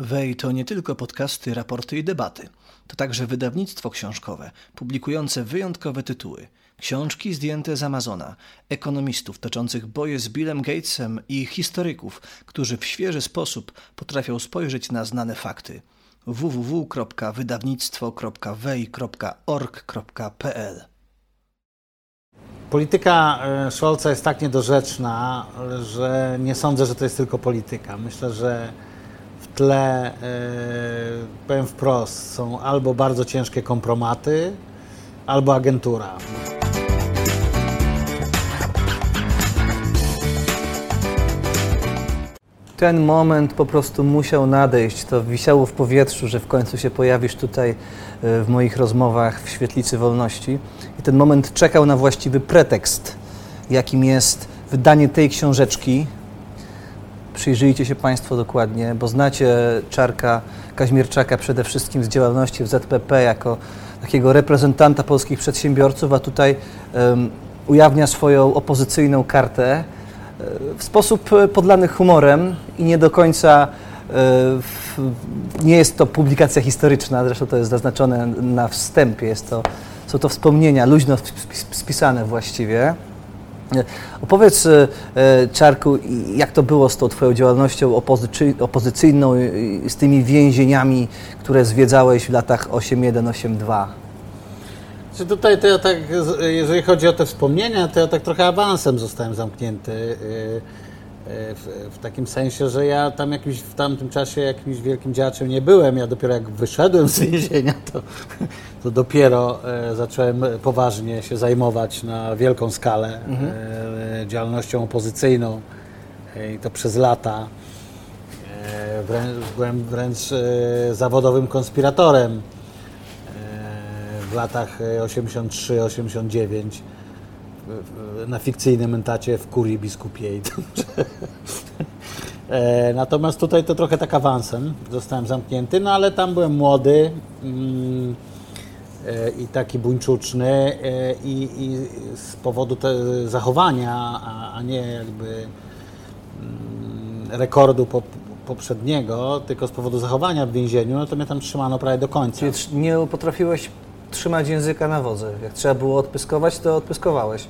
Wej to nie tylko podcasty, raporty i debaty. To także wydawnictwo książkowe, publikujące wyjątkowe tytuły. Książki zdjęte z Amazona, ekonomistów toczących boje z Billem Gatesem i historyków, którzy w świeży sposób potrafią spojrzeć na znane fakty. www.wydawnictwo.wej.org.pl Polityka e, Scholza jest tak niedorzeczna, że nie sądzę, że to jest tylko polityka. Myślę, że tle, e, powiem wprost, są albo bardzo ciężkie kompromaty, albo agentura. ten moment po prostu musiał nadejść. To wisiało w powietrzu, że w końcu się pojawisz tutaj e, w moich rozmowach w Świetlicy Wolności. I ten moment czekał na właściwy pretekst, jakim jest wydanie tej książeczki. Przyjrzyjcie się Państwo dokładnie, bo znacie Czarka Kaźmierczaka przede wszystkim z działalności w ZPP jako takiego reprezentanta polskich przedsiębiorców, a tutaj um, ujawnia swoją opozycyjną kartę w sposób e, podlany humorem i nie do końca e, nie jest to publikacja historyczna, zresztą to jest zaznaczone na wstępie, jest to, są to wspomnienia luźno spisane właściwie. E, opowiedz, Czarku, jak to było z tą Twoją działalnością opozycyjną i z tymi więzieniami, które zwiedzałeś w latach 8.1-8.2? Czy tutaj to ja tak, jeżeli chodzi o te wspomnienia, to ja tak trochę awansem zostałem zamknięty. Y, w, w, takim sensie, że ja tam jakimś, w tamtym czasie jakimś wielkim działaczem nie byłem. Ja dopiero jak wyszedłem z więzienia, to, to dopiero e, zacząłem poważnie się zajmować na wielką skalę mhm. E, działalnością opozycyjną e, i to przez lata. Wręcz, byłem wręcz zawodowym konspiratorem w latach 83-89 e, na fikcyjnym entacie w kurii biskupiej. E, natomiast tutaj to trochę tak awansem zostałem zamknięty, no ale tam byłem młody mm, e, i taki buńczuczny i, i z powodu zachowania, a, a, nie jakby mm, rekordu po, poprzedniego, tylko z powodu zachowania w więzieniu, no to mnie tam trzymano prawie do końca. Czyli nie potrafiłeś trzymać języka na wodze. Jak trzeba było odpyskować, to odpyskowałeś.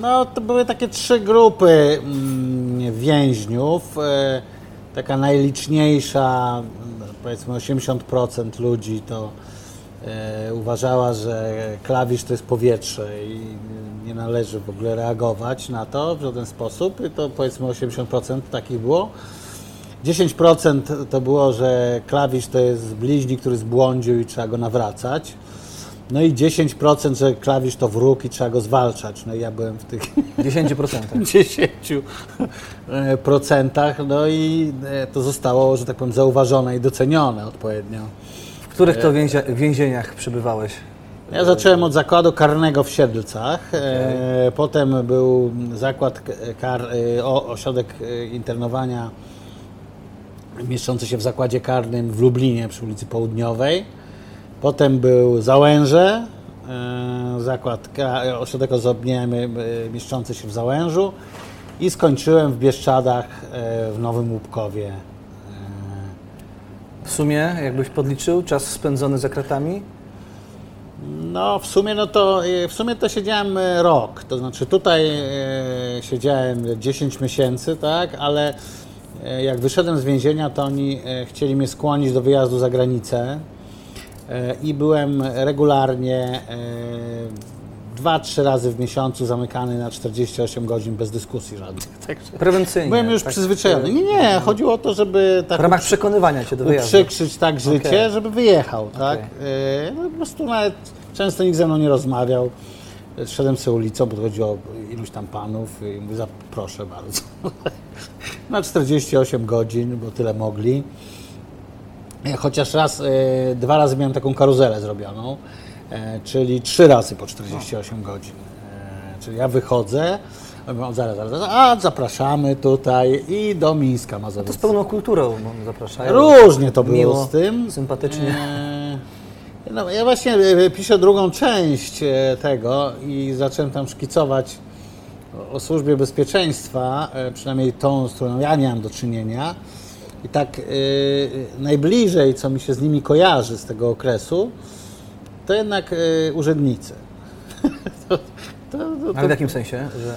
No, to były takie trzy grupy mm, więźniów. E, taka najliczniejsza, powiedzmy 80% ludzi to e, uważała, że klawisz to jest powietrze i nie należy w ogóle reagować na to w żaden sposób. I to powiedzmy 80% takich było. 10% to było, że klawisz to jest bliźni, który zbłądził i trzeba go nawracać. No i 10%, że klawisz to wróg i trzeba go zwalczać. No i ja byłem w tych 10%. 10%. No i e, to zostało, że tak powiem, zauważone i docenione odpowiednio. W których to więzieniach przebywałeś? Ja zacząłem od zakładu karnego w Siedlcach. Okay. Potem był zakład kar, e, ośrodek e, internowania mieszczący się w zakładzie karnym w Lublinie przy ulicy Południowej. Potem był Załęże, e, zakład, ośrodek ozdobniemy e, mieszczący się w Załężu i skończyłem w Bieszczadach e, w Nowym Łupkowie. W sumie, jakbyś podliczył, czas spędzony za kratami? No, w sumie, no to, w sumie to siedziałem rok. To znaczy tutaj siedziałem 10 miesięcy, tak, ale jak wyszedłem z więzienia, to oni chcieli mnie skłonić do wyjazdu za granicę. E, i byłem regularnie e, dwa, trzy razy w miesiącu zamykany na 48 godzin bez dyskusji żadnych. Także Prewencyjnie. Byłem już tak, przyzwyczajony. Nie, nie, chodziło o to, żeby tak w ramach przekonywania cię do wyjazdu. Uprzykrzyć tak życie, okay. żeby wyjechał, tak? Okay. No, po prostu nawet często nikt ze mną nie rozmawiał. Szedłem sobie ulicą, podchodziło iluś tam panów i mówię, proszę bardzo. na 48 godzin, bo tyle mogli. Chociaż raz, e, dwa razy miałem taką karuzelę zrobioną, e, czyli trzy razy po 48 godzin. E, czyli ja wychodzę, Mówią, zaraz, zaraz, a zapraszamy tutaj i do Mińska Mazowieckiego. To z pełną kulturą zapraszają. Różnie to było Miło, z tym. Sympatycznie. No, ja właśnie piszę drugą część tego i zacząłem tam szkicować o służbie bezpieczeństwa, przynajmniej tą, z którą ja miałem do czynienia I tak yy, najbliżej, co mi się z nimi kojarzy z tego okresu, to jednak yy, urzędnicy. to, to, to, Ale w jakim sensie? Że...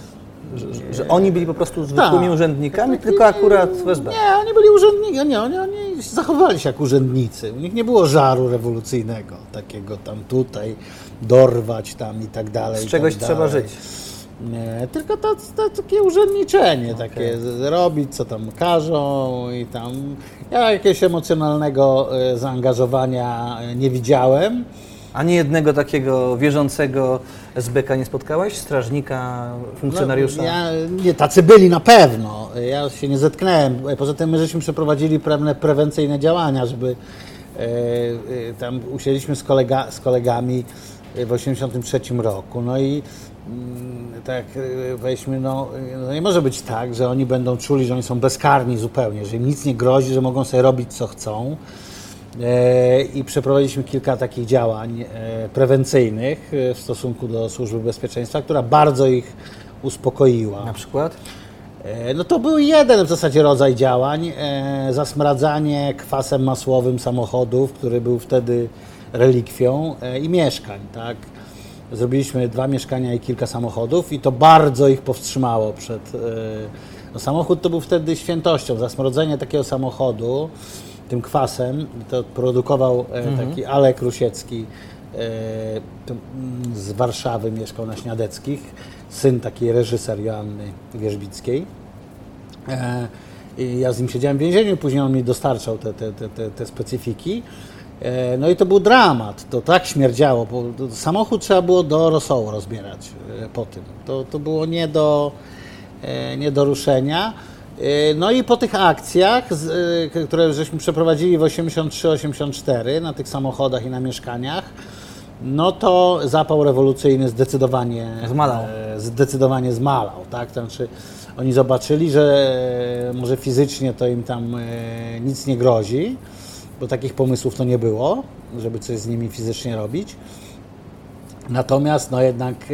Że, że, że, oni byli po prostu zwykłymi tak. urzędnikami, tylko akurat w SB. Nie, oni byli urzędnikami, nie, oni, oni zachowywali się jak urzędnicy. U nich nie było żaru rewolucyjnego, takiego tam tutaj dorwać tam i tak dalej. Z czegoś tak trzeba żyć. Nie, tylko to, to takie urzędniczenie, okay. takie robić, co tam każą i tam. Ja jakiegoś emocjonalnego e, zaangażowania nie widziałem. Ani jednego takiego wierzącego SBK nie spotkałeś? Strażnika, funkcjonariusza? No, ja, nie, tacy byli na pewno. Ja się nie zetknąłem. Poza tym my żeśmy przeprowadzili pewne prewencyjne działania, żeby e, e, tam usiedliśmy z, kolega, z kolegami w 1983 roku. No i tak e, weźmy, no, no, nie może być tak, że oni będą czuli, że oni są bezkarni zupełnie, że im nic nie grozi, że mogą sobie robić co chcą. E, I przeprowadziliśmy kilka takich działań e, prewencyjnych w stosunku do Służby Bezpieczeństwa, która bardzo ich uspokoiła. Na przykład? No to był jeden w zasadzie rodzaj działań. Zasmradzanie kwasem masłowym samochodów, który był wtedy relikwią i mieszkań, tak? Zrobiliśmy dwa mieszkania i kilka samochodów i to bardzo ich powstrzymało przed... E, no samochód to był wtedy świętością. Zasmrodzenie takiego samochodu tym kwasem, to produkował e, mhm. taki Alek Rusiecki e, mm, z Warszawy, mieszkał na Śniadeckich, syn takiej reżyser Joanny Wierzbickiej. I ja z nim siedziałem w więzieniu, później on mi dostarczał te, te, te, te specyfiki. E, no i to był dramat, to tak śmierdziało, samochód trzeba było do rosołu rozbierać e, po tym. To, to było nie do, e, nie do ruszenia. No i po tych akcjach, które żeśmy przeprowadzili w 83-84 na tych samochodach i na mieszkaniach, no to zapał rewolucyjny zdecydowanie zmalał. Zdecydowanie zmalał, tak? Znaczy oni zobaczyli, że może fizycznie to im tam nic nie grozi, bo takich pomysłów to nie było, żeby coś z nimi fizycznie robić. Natomiast no jednak e,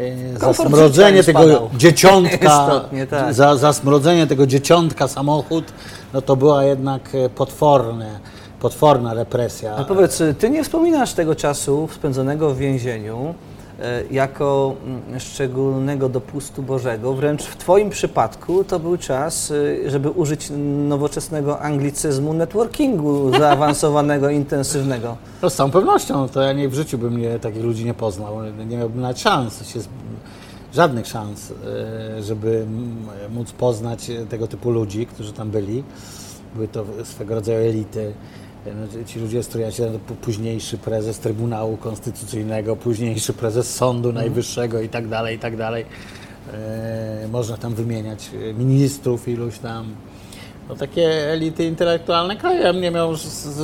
e, zasmrodzenie tego dzieciątka, tak. za, zasmrodzenie tego dzieciątka samochód, no to była jednak e, potworne, potworna represja. No powiedz, ty nie wspominasz tego czasu spędzonego w więzieniu, jako mm, szczególnego dopustu Bożego. Wręcz w Twoim przypadku to był czas, e, żeby użyć nowoczesnego anglicyzmu networkingu zaawansowanego, intensywnego. No z całą pewnością, to ja nie w życiu bym nie, takich ludzi nie poznał. Nie miałbym nawet szans, się, żadnych szans, e, żeby móc poznać tego typu ludzi, którzy tam byli. Były to swego rodzaju elity no, ci ludzie studiaci, późniejszy prezes Trybunału Konstytucyjnego, późniejszy prezes Sądu mhm. Najwyższego i tak dalej, i tak dalej. E, można tam wymieniać e, ministrów iluś tam. No, takie elity intelektualne kraju, ja nie miał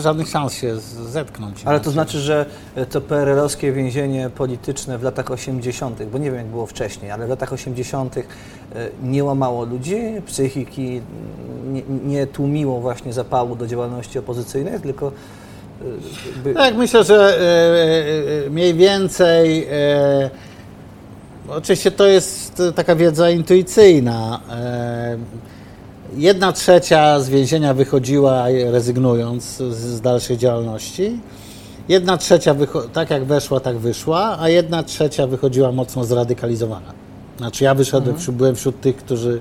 żadnych szans się zetknąć. Ale to znaczy, że to PRL-owskie więzienie polityczne w latach 80., bo nie wiem jak było wcześniej, ale w latach 80. E, nie łamało ludzi, psychiki, nie, nie tłumiło właśnie zapału do działalności opozycyjnej, tylko e, jakby... Tak, myślę, że e, mniej więcej Oczywiście to jest taka wiedza intuicyjna jedna trzecia z więzienia wychodziła rezygnując z, dalszej działalności. Jedna trzecia, tak jak weszła, tak wyszła, a jedna trzecia wychodziła mocno zradykalizowana. Znaczy ja wyszedłem, mhm. byłem wśród tych, którzy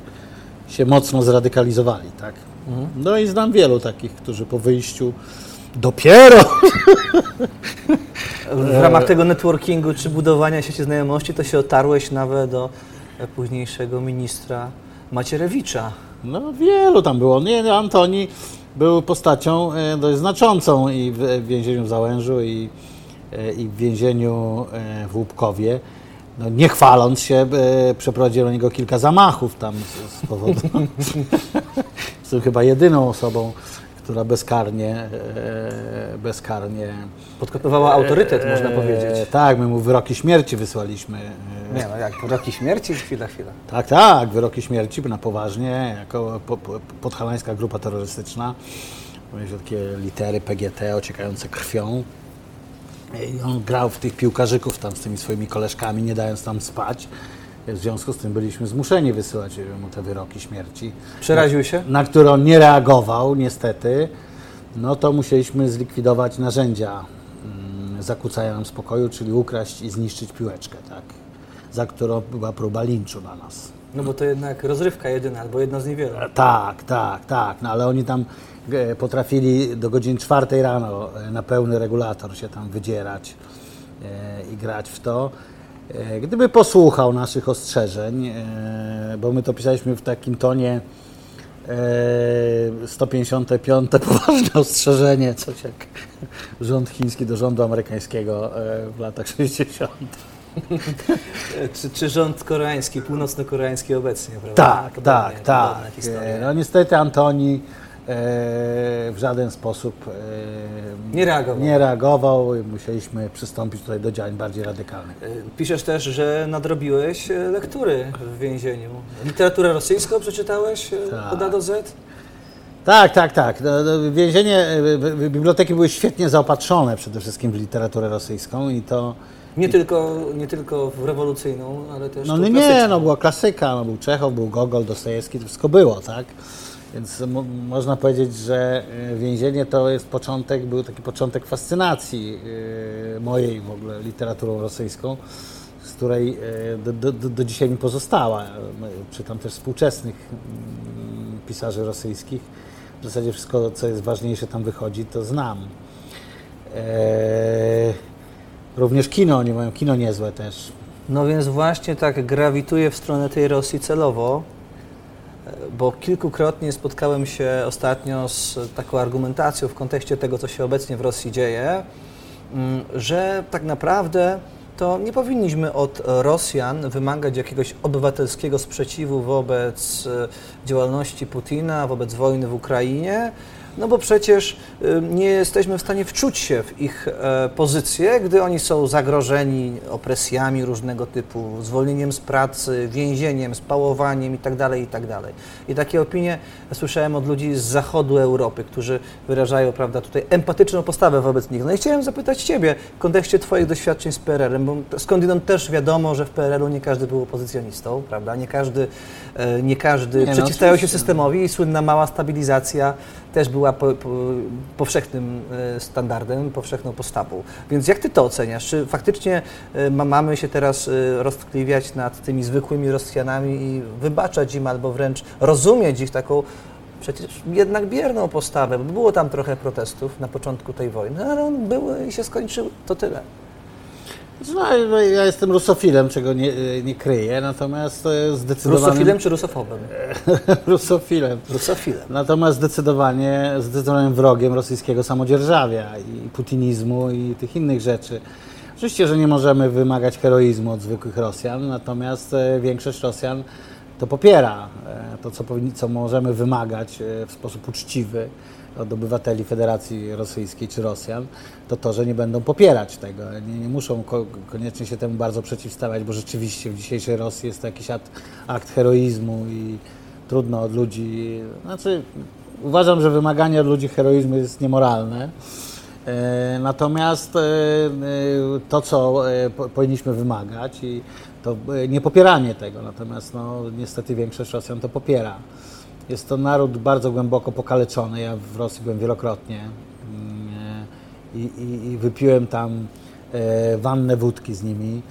się mocno zradykalizowali, tak? Mhm. No i znam wielu takich, którzy po wyjściu dopiero w ramach tego networkingu czy budowania sieci znajomości to się otarłeś nawet do późniejszego ministra Macierewicza. No wielu tam było. Nie, Antoni był postacią e, dość znaczącą i w więzieniu w Załężu i, e, i w więzieniu e, w Łupkowie. No, nie chwaląc się, przeprowadziłem do niego kilka zamachów tam z, z powodu. Jestem chyba jedyną osobą, która bezkarnie, e, bezkarnie podkopywała autorytet, e, można powiedzieć. Tak, my mu wyroki śmierci wysłaliśmy. E, Nie no, jak wyroki śmierci? Chwila, chwila. Tak, tak, wyroki śmierci na poważnie, jako podhalańska grupa terrorystyczna. Mieliśmy takie litery PGT ociekające krwią. I on grał w tych piłkarzyków tam z tymi swoimi koleżkami, nie dając tam spać. W związku z tym byliśmy zmuszeni wysyłać mu te wyroki śmierci. Przeraził się? Na które on nie reagował, niestety. No to musieliśmy zlikwidować narzędzia mm, zakłócają nam spokoju, czyli ukraść i zniszczyć piłeczkę, tak? Za którą była próba linczu na nas. No bo to jednak rozrywka jedyna, albo jedna z niewielu. Tak, tak, tak. No ale oni tam e, potrafili do godziny czwartej rano e, na pełny regulator się tam wydzierać e, i grać w to. E, Gdyby posłuchał naszych ostrzeżeń, e, bo my to pisaliśmy w takim tonie e, 155 poważne ostrzeżenie, coś jak rząd chiński do rządu amerykańskiego e, w latach 60. E, Czy, czy rząd koreański, północno-koreański obecnie, prawda? Tak, Podobnie- tak, tak. historia. E, No niestety Antoni e, w żaden sposób e, Nie reagował. nie reagował i musieliśmy przystąpić tutaj do działań bardziej radykalnych. E, Piszesz też, że nadrobiłeś e, lektury w więzieniu. Literaturę rosyjską przeczytałeś Tak. od A do Z? Tak, tak, tak. No, no, Więzienie, biblioteki były świetnie zaopatrzone przede wszystkim w literaturę rosyjską i to... Nie tylko, nie tylko w rewolucyjną, ale też No tą nie, klasyczną. nie, no była klasyka, no, był Czechow, był Gogol, Dostojewski, to wszystko było, tak? Więc mo można powiedzieć, że e, więzienie to jest początek, był taki początek fascynacji e, mojej w ogóle literaturą rosyjską, z której e, do, do, do, dzisiaj mi pozostała. Czytam też współczesnych mm, pisarzy rosyjskich. W zasadzie wszystko, co jest ważniejsze tam wychodzi, to znam. E, również kino, oni mają kino niezłe też. No więc właśnie tak grawituję w stronę tej Rosji celowo, bo kilkukrotnie spotkałem się ostatnio z taką argumentacją w kontekście tego, co się obecnie w Rosji dzieje, mm, że tak naprawdę to nie powinniśmy od Rosjan wymagać jakiegoś obywatelskiego sprzeciwu wobec e, działalności Putina, wobec wojny w Ukrainie, no bo przecież nie jesteśmy w stanie wczuć się w ich e, pozycję, gdy oni są zagrożeni opresjami różnego typu, zwolnieniem z pracy, więzieniem, spałowaniem itd. itd. I takie opinie słyszałem od ludzi z zachodu Europy, którzy wyrażają prawda, tutaj empatyczną postawę wobec nich. No i chciałem zapytać Ciebie w kontekście Twoich doświadczeń z PRL-em, bo skądinąd też wiadomo, że w PRL-u nie każdy był opozycjonistą, prawda? Nie każdy, e, nie każdy Nie, no przeciwstawiał się oczywiście. systemowi i słynna mała stabilizacja też była po, po, powszechnym e, standardem, powszechną postawą. Więc jak Ty to oceniasz? Czy faktycznie e, ma, mamy się teraz e, roztkliwiać nad tymi zwykłymi Rosjanami i wybaczać im albo wręcz rozumieć ich taką przecież jednak bierną postawę, bo było tam trochę protestów na początku tej wojny, ale one były i się skończyły, to tyle. No, no, ja jestem rusofilem, czego nie, nie kryję, natomiast zdecydowanie... Rusofilem czy rusofobem? rusofilem. Rusofilem. Natomiast zdecydowanie, zdecydowanym wrogiem rosyjskiego samodzierżawia i putinizmu i tych innych rzeczy. Oczywiście, że nie możemy wymagać heroizmu od zwykłych Rosjan, natomiast e, większość Rosjan to popiera. E, To, co, powinni, co możemy wymagać e, w sposób uczciwy od obywateli Federacji Rosyjskiej czy Rosjan, to to, że nie będą popierać tego. Nie, nie muszą ko- koniecznie się temu bardzo przeciwstawiać, bo rzeczywiście w dzisiejszej Rosji jest to jakiś akt, akt heroizmu i trudno od ludzi. Znaczy, uważam, że wymaganie od ludzi heroizmu jest niemoralne. E, Natomiast e, e, to, co po- powinniśmy wymagać, i to nie popieranie tego, natomiast no, niestety większość Rosjan to popiera. Jest to naród bardzo głęboko pokaleczony. Ja w Rosji byłem wielokrotnie mm, e, i, i, i wypiłem tam e, wannę wódki z nimi.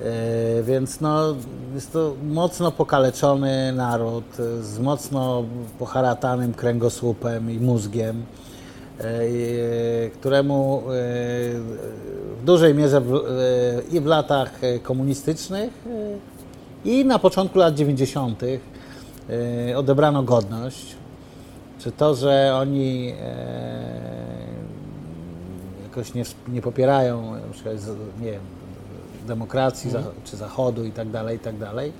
E, Więc no, jest to mocno pokaleczony naród z mocno poharatanym kręgosłupem i mózgiem, któremu w dużej mierze w, i w latach komunistycznych i na początku lat 90. e, odebrano godność. Czy to, że oni e, jakoś nie, nie popierają nie wiem, demokracji za, czy Zachodu i tak dalej, i tak dalej.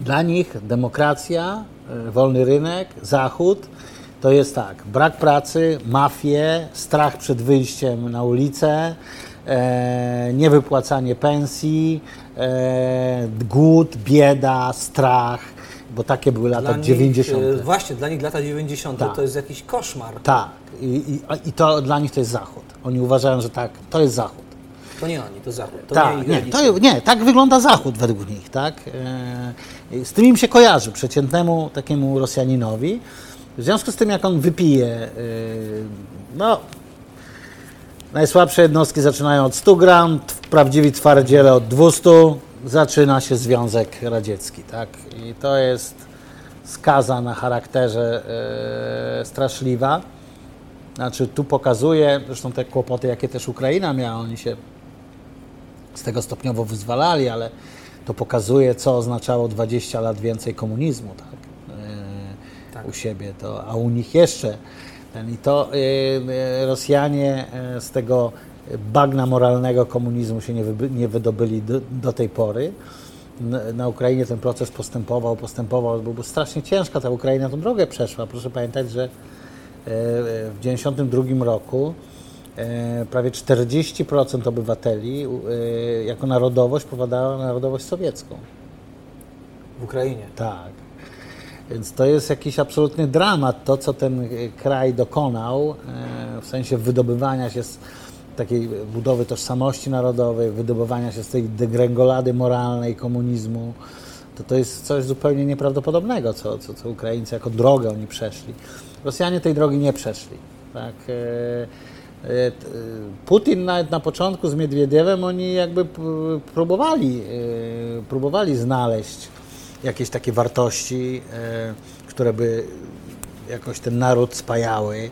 Dla nich demokracja, e, wolny rynek, Zachód to jest tak, brak pracy, mafie, strach przed wyjściem na ulicę, e, niewypłacanie pensji, e, głód, bieda, strach, bo takie były lata Dla nich, 90. e, Właśnie, dla nich lata 90. Tak. to jest jakiś koszmar. Tak, I, i, i to dla nich to jest Zachód. Oni uważają, że tak, to jest Zachód. To nie oni, to Zachód. To tak, nie, nie, to, nie, tak wygląda Zachód według nich, tak? E, z tym im się kojarzy, przeciętnemu takiemu Rosjaninowi. W związku z tym, jak on wypije, e, no, najsłabsze jednostki zaczynają od 100 gram, prawdziwi twardziele od 200, zaczyna się Związek Radziecki, tak? I to jest skaza na charakterze e, straszliwa. Znaczy, tu pokazuje, zresztą te kłopoty, jakie też Ukraina miała, oni się z tego stopniowo wyzwalali, ale to pokazuje, co oznaczało 20 lat więcej komunizmu, tak? E, tak. U siebie, to, a u nich jeszcze. Ten, I to e Rosjanie z tego bagna moralnego komunizmu się nie, wy, nie wydobyli do, do, tej pory. Na Ukrainie ten proces postępował, postępował, byłby strasznie ciężka ta Ukraina tą drogę przeszła. Proszę pamiętać, że w 1992 roku E, prawie 40% obywateli e, jako narodowość powiadała narodowość sowiecką. W Ukrainie? Tak. Więc to jest jakiś absolutny dramat, to co ten kraj dokonał, e, w sensie wydobywania się z takiej budowy tożsamości narodowej, wydobywania się z tej degrengolady moralnej komunizmu. To, to jest coś zupełnie nieprawdopodobnego, co, co, co Ukraińcy jako drogę oni przeszli. Rosjanie tej drogi nie przeszli. Tak? E, Putin nawet na początku z Miedwiediewem oni jakby próbowali, e, próbowali znaleźć jakieś takie wartości, e, które by jakoś ten naród spajały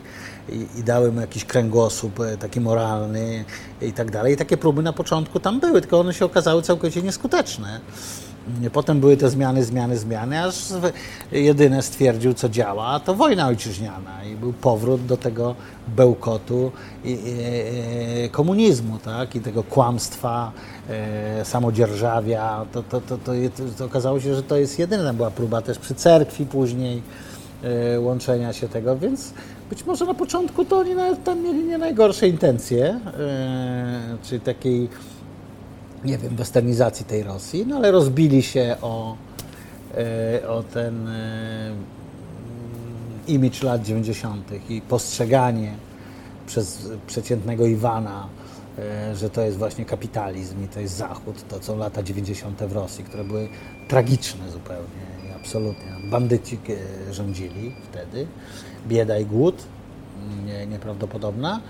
i, i dały mu jakiś kręgosłup taki moralny i tak dalej. I takie próby na początku tam były, tylko one się okazały całkowicie nieskuteczne. Potem były te zmiany, zmiany, zmiany, aż jedyne stwierdził, co działa, to wojna ojczyźniana i był powrót do tego bełkotu i, i, komunizmu, tak? I tego kłamstwa, e, samodzierżawia. To, to, to, to, to okazało się, że to jest jedyna była próba też przy cerkwi później e, łączenia się tego, więc być może na początku to oni nawet tam mieli nie najgorsze intencje, czyli takiej nie wiem, westernizacji tej Rosji, no ale rozbili się o, e, o ten imidż lat 90. i postrzeganie przez przeciętnego Iwana, że to jest właśnie kapitalizm i to jest Zachód, to są lata 90. w Rosji, które były tragiczne zupełnie, absolutnie. Bandyci rządzili wtedy, bieda i głód, nie, nieprawdopodobna.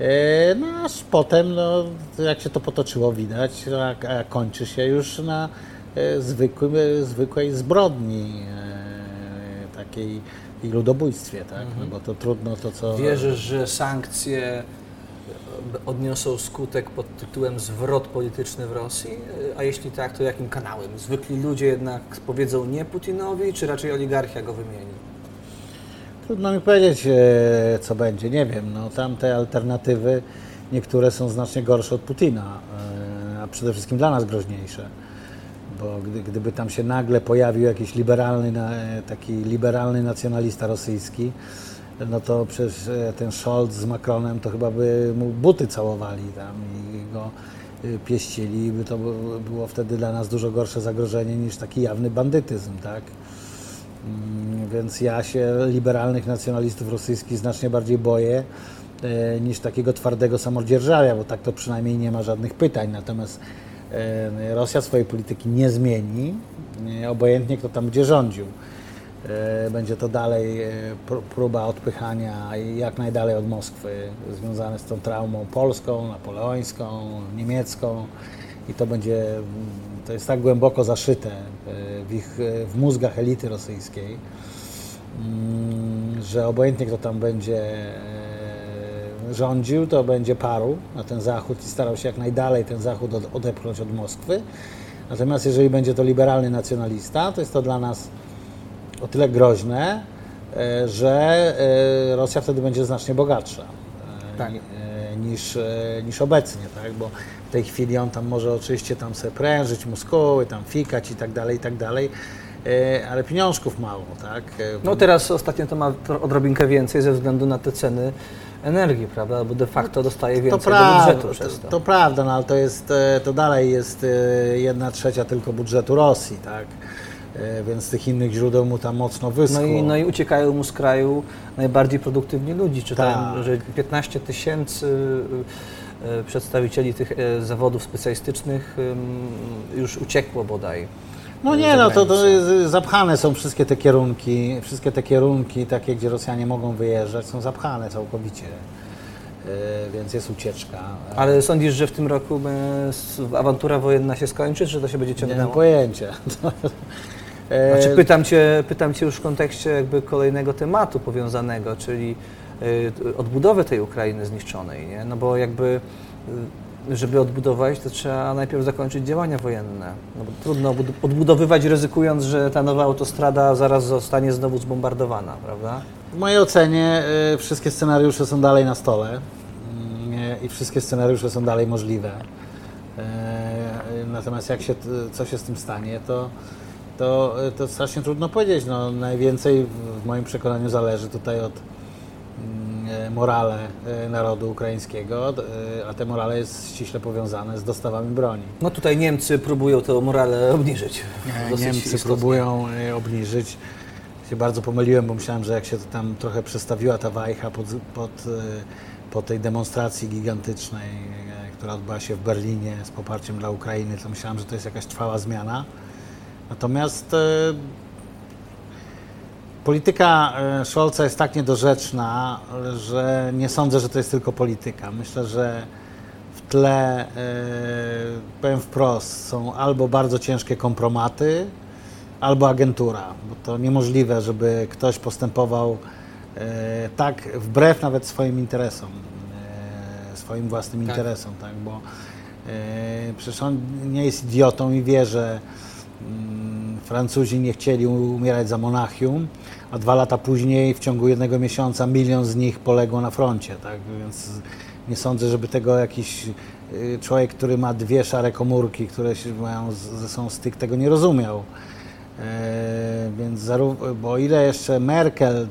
E, no aż potem, no, jak się to potoczyło, widać, a, a kończy się już na e, zwykłym, zwykłej zbrodni e, takiej i ludobójstwie, tak? No mhm. bo to trudno to, co... Wierzysz, że sankcje odniosą skutek pod tytułem zwrot polityczny w Rosji? A jeśli tak, to jakim kanałem? Zwykli ludzie jednak powiedzą nie Putinowi, czy raczej oligarchia go wymieni? Trudno mi powiedzieć, e, co będzie, nie wiem. No, tamte alternatywy, niektóre są znacznie gorsze od Putina, e, a przede wszystkim dla nas groźniejsze. Bo gdy, gdyby tam się nagle pojawił jakiś liberalny, taki liberalny nacjonalista rosyjski, no to przecież e, ten Scholz z Macronem to chyba by mu buty całowali tam i go pieścili, by to było wtedy dla nas dużo gorsze zagrożenie niż taki jawny bandytyzm, tak? Mm, więc ja się liberalnych nacjonalistów rosyjskich znacznie bardziej boję e, niż takiego twardego samodzierżawia, bo tak to przynajmniej nie ma żadnych pytań. Natomiast e, Rosja swojej polityki nie zmieni, e, obojętnie kto tam będzie rządził. Będzie to dalej próba odpychania jak najdalej od Moskwy, związane z tą traumą polską, napoleońską, niemiecką i to będzie to jest tak głęboko zaszyte e, w, ich, e, w mózgach elity rosyjskiej, mm, że obojętnie kto tam będzie e, rządził, to będzie paru na ten zachód i starał się jak najdalej ten zachód odepchnąć od Moskwy. Natomiast jeżeli będzie to liberalny nacjonalista, to jest to dla nas o tyle groźne, że Rosja wtedy będzie znacznie bogatsza tak. Niż, niż obecnie, tak? bo w tej chwili on tam może oczywiście tam sobie prężyć muskuły, tam fikać i tak dalej, i tak dalej, e, ale pieniążków mało, tak? E, no teraz ostatnio to ma odrobinkę więcej ze względu na te ceny energii, prawda? Bo de facto dostaje więcej to do budżetu przez to. To prawda, no ale to jest, e, to dalej jest jedna trzecia tylko budżetu Rosji, tak? Więc z tych innych źródeł mu tam mocno wyschło. No i, no i uciekają mu z kraju najbardziej produktywni ludzi. Czytałem, tak. że 15 tysięcy e, przedstawicieli tych e, zawodów specjalistycznych już uciekło bodaj. No e, nie, no to, to jest- zapchane są wszystkie te kierunki, wszystkie te kierunki takie, gdzie Rosjanie mogą wyjeżdżać, są zapchane całkowicie. E, Więc jest ucieczka. Ale sądzisz, że w tym roku e, awantura wojenna się skończy, czy to się będzie nie mam ciągnęło? pojęcia. E, Znaczy pytam cię, pytam cię już w kontekście jakby kolejnego tematu powiązanego, czyli y, odbudowy tej Ukrainy zniszczonej, nie? No bo jakby y, żeby odbudować, to trzeba najpierw zakończyć działania wojenne. No bo trudno odbud- odbudowywać ryzykując, że ta nowa autostrada zaraz zostanie znowu zbombardowana, prawda? W mojej ocenie wszystkie scenariusze są dalej na stole mm, i wszystkie scenariusze są dalej możliwe. E, Natomiast jak się, co się z tym stanie, to, to, to strasznie trudno powiedzieć. No, najwięcej w- moim przekonaniu zależy tutaj od mm, e, morale e, narodu ukraińskiego, e, a te morale jest ściśle powiązane z dostawami broni. No tutaj Niemcy próbują tę morale obniżyć. Niemcy istotnie. próbują e, obniżyć. Się bardzo pomyliłem, bo myślałem, że jak się to tam trochę przestawiła ta wajcha pod, pod, e, po tej demonstracji gigantycznej, e, która odbyła się w Berlinie z poparciem dla Ukrainy, to myślałem, że to jest jakaś trwała zmiana. Natomiast e, polityka e, Scholza jest tak niedorzeczna, że nie sądzę, że to jest tylko polityka. Myślę, że w tle, e, powiem wprost, są albo bardzo ciężkie kompromaty, albo agentura, bo to niemożliwe, żeby ktoś postępował tak wbrew nawet swoim interesom, swoim własnym Tak. interesom, tak, bo przecież on nie jest idiotą i wie, że mm, Francuzi nie chcieli umierać za Monachium, a dwa lata później w ciągu jednego miesiąca milion z nich poległo na froncie, tak, więc nie sądzę, żeby tego jakiś y, człowiek, który ma dwie szare komórki, które mają ze sobą styk, tego nie rozumiał. E, więc bo ile jeszcze Merkel e,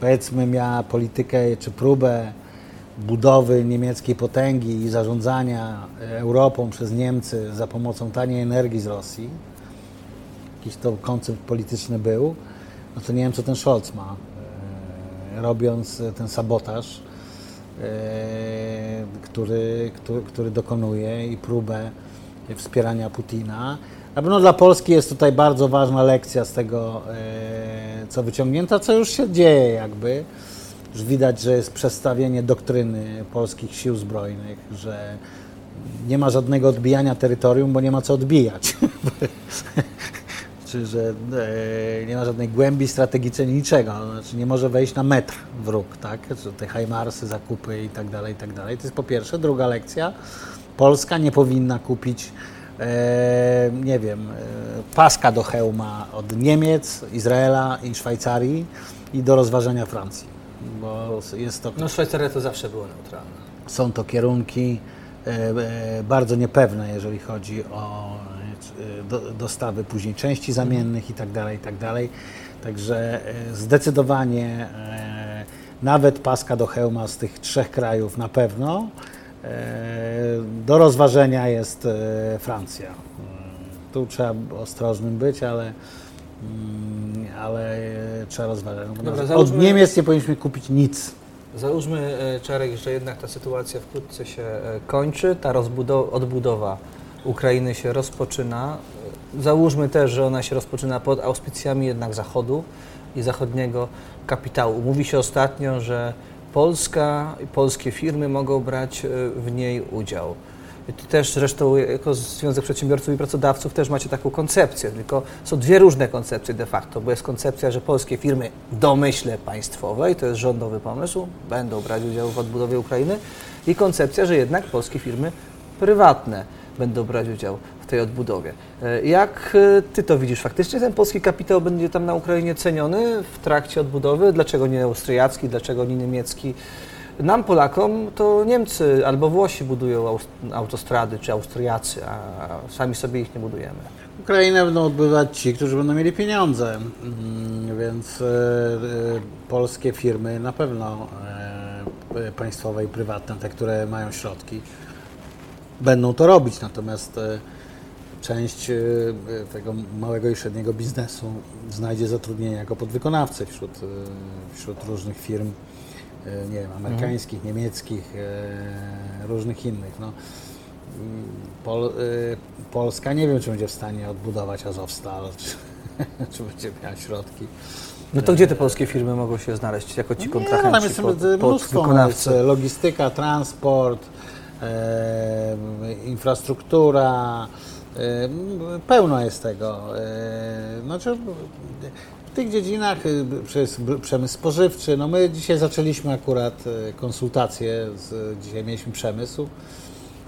powiedzmy miała politykę czy próbę budowy niemieckiej potęgi i zarządzania Europą przez Niemcy za pomocą taniej energii z Rosji, jakiś to koncept polityczny był, no to nie wiem, co ten Scholz ma, e, robiąc ten sabotaż, e, który, który, który dokonuje i próbę wspierania Putina. Na pewno dla Polski jest tutaj bardzo ważna lekcja z tego, e, co wyciągnięta, co już się dzieje jakby. Już widać, że jest przestawienie doktryny polskich sił zbrojnych, że nie ma żadnego odbijania terytorium, bo nie ma co odbijać. Czy że e, nie ma żadnej głębi strategicznej, niczego. Znaczy nie może wejść na metr wróg, tak? Te hajmarsy, zakupy i tak dalej, i tak dalej. To jest po pierwsze. Druga lekcja. Polska nie powinna kupić, e, nie wiem, e, paska do hełma od Niemiec, Izraela i Szwajcarii i do rozważenia Francji. Bo jest to No Szwajcaria to zawsze było neutralna. są to kierunki e, e, bardzo niepewne, jeżeli chodzi o do, dostawy później części zamiennych i tak dalej, i tak dalej. Także e, zdecydowanie e, nawet paska do hełma z tych trzech krajów na pewno. Do rozważenia jest Francja. Tu trzeba ostrożnym być, ale, mm, ale trzeba rozważać. No, Dobra, Od załóżmy- Niemiec nie powinniśmy kupić nic. Załóżmy, e, Czarek, że jednak ta sytuacja wkrótce się e, kończy, ta odbudowa Ukrainy się rozpoczyna. Załóżmy też, że ona się rozpoczyna pod auspicjami jednak Zachodu i zachodniego kapitału. Mówi się ostatnio, że Polska i polskie firmy mogą brać e, w niej udział. Ty też zresztą jako Związek Przedsiębiorców i Pracodawców też macie taką koncepcję, tylko są dwie różne koncepcje de facto, bo jest koncepcja, że polskie firmy domyśle państwowej, to jest rządowy pomysł, będą brać udział w odbudowie Ukrainy i koncepcja, że jednak polskie firmy prywatne będą brać udział w tej odbudowie. E, Jak e, Ty to widzisz? Faktycznie ten polski kapitał będzie tam na Ukrainie ceniony w trakcie odbudowy? Dlaczego nie austriacki, dlaczego nie niemiecki? Nam, Polakom, to Niemcy albo Włosi budują autostrady, czy Austriacy, a sami sobie ich nie budujemy. Ukrainę będą odbywać ci, którzy będą mieli pieniądze, Mm, więc e, polskie firmy na pewno państwowe i prywatne, te, które mają środki, będą to robić. Natomiast e, część e, tego małego i średniego biznesu znajdzie zatrudnienie jako podwykonawcy wśród, e, wśród różnych firm e, nie wiem, amerykańskich, niemieckich, e, różnych innych. No. Pol, e, Polska nie wiem, czy będzie w stanie odbudować Azowstal, czy, czy będzie miała środki. No to gdzie te polskie firmy mogą się znaleźć jako ci Nie, no kontrahenci tam jest pod, mnóstwo, logistyka, transport, e, infrastruktura, e, pełno jest tego. E, znaczy, w tych dziedzinach e, przez przemysł spożywczy, no my dzisiaj zaczęliśmy akurat e, konsultacje, z, dzisiaj mieliśmy przemysł,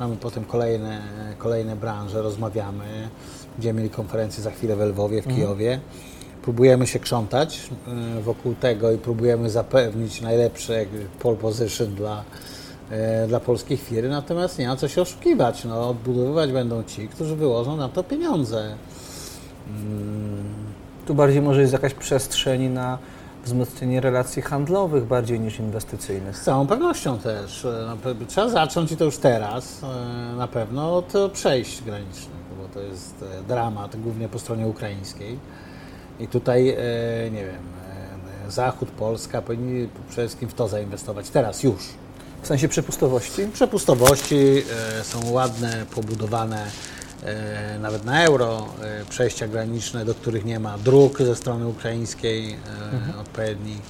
mamy potem kolejne, kolejne branże, rozmawiamy, będziemy mieli konferencję za chwilę w Lwowie, w Kijowie. Próbujemy się krzątać e, wokół tego i próbujemy zapewnić najlepsze pole position dla, e, dla polskich firm, natomiast nie ma co się oszukiwać. No, odbudowywać będą ci, którzy wyłożą na to pieniądze. Tu bardziej może jest jakaś przestrzeń na wzmocnienie relacji handlowych bardziej niż inwestycyjnych. Z całą pewnością też. E, Trzeba zacząć i to już teraz e, na pewno od e, przejść granicznych, bo to jest e, dramat, głównie po stronie ukraińskiej. I tutaj, e, nie wiem, e, Zachód, Polska powinni przede wszystkim w to zainwestować teraz, już. W sensie przepustowości? Przepustowości e, są ładne, pobudowane e, nawet na euro, e, przejścia graniczne, do których nie ma dróg ze strony ukraińskiej e, odpowiednich,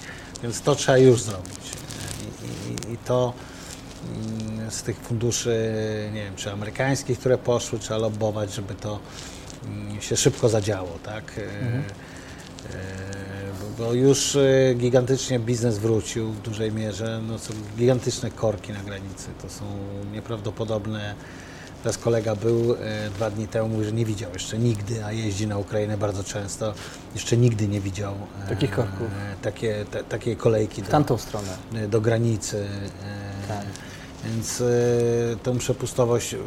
więc to trzeba już zrobić. I, i, i to mm, z tych funduszy, nie wiem, czy amerykańskich, które poszły, trzeba lobbować, żeby to mm, się szybko zadziało, tak? E, bo- już e, gigantycznie biznes wrócił w dużej mierze. No, są gigantyczne korki na granicy. To są nieprawdopodobne. Teraz kolega był e, dwa dni temu, mówił, że nie widział jeszcze nigdy, a jeździ na Ukrainę bardzo często. Jeszcze nigdy nie widział e, Takich korków. takie, te, takiej kolejki W do, tamtą stronę. do granicy. e, Tak. Więc e, tą przepustowość e,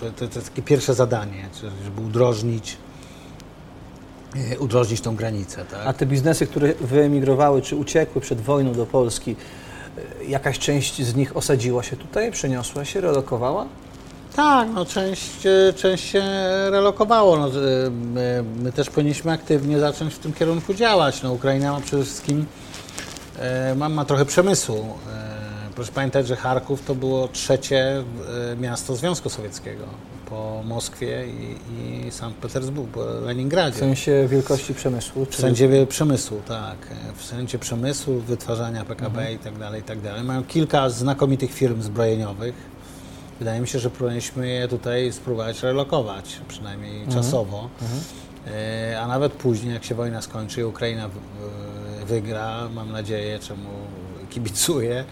to, to, to jest takie pierwsze zadanie, czyli żeby udrożnić, e, udrożnić tą granicę. Tak? A te biznesy, które wyemigrowały czy uciekły przed wojną do Polski, y, jakaś część z nich osadziła się tutaj, przeniosła się, relokowała? Tak, no część, e, część się relokowało. No, e, my, my też powinniśmy aktywnie zacząć w tym kierunku działać. No, Ukraina ma przede wszystkim e, ma, ma trochę przemysłu. E, proszę pamiętać, że Charków to było trzecie e, miasto Związku Sowieckiego po Moskwie i, i Sankt Petersburgu, po Leningradzie. W sensie wielkości przemysłu? W sensie przemysłu, tak. W sensie przemysłu, wytwarzania PKB i tak dalej, i tak dalej. Mają kilka znakomitych firm zbrojeniowych. Wydaje mi się, że powinniśmy je tutaj spróbować relokować, przynajmniej czasowo. E, A nawet później, jak się wojna skończy i Ukraina wygra, mam nadzieję, czemu kibicuję,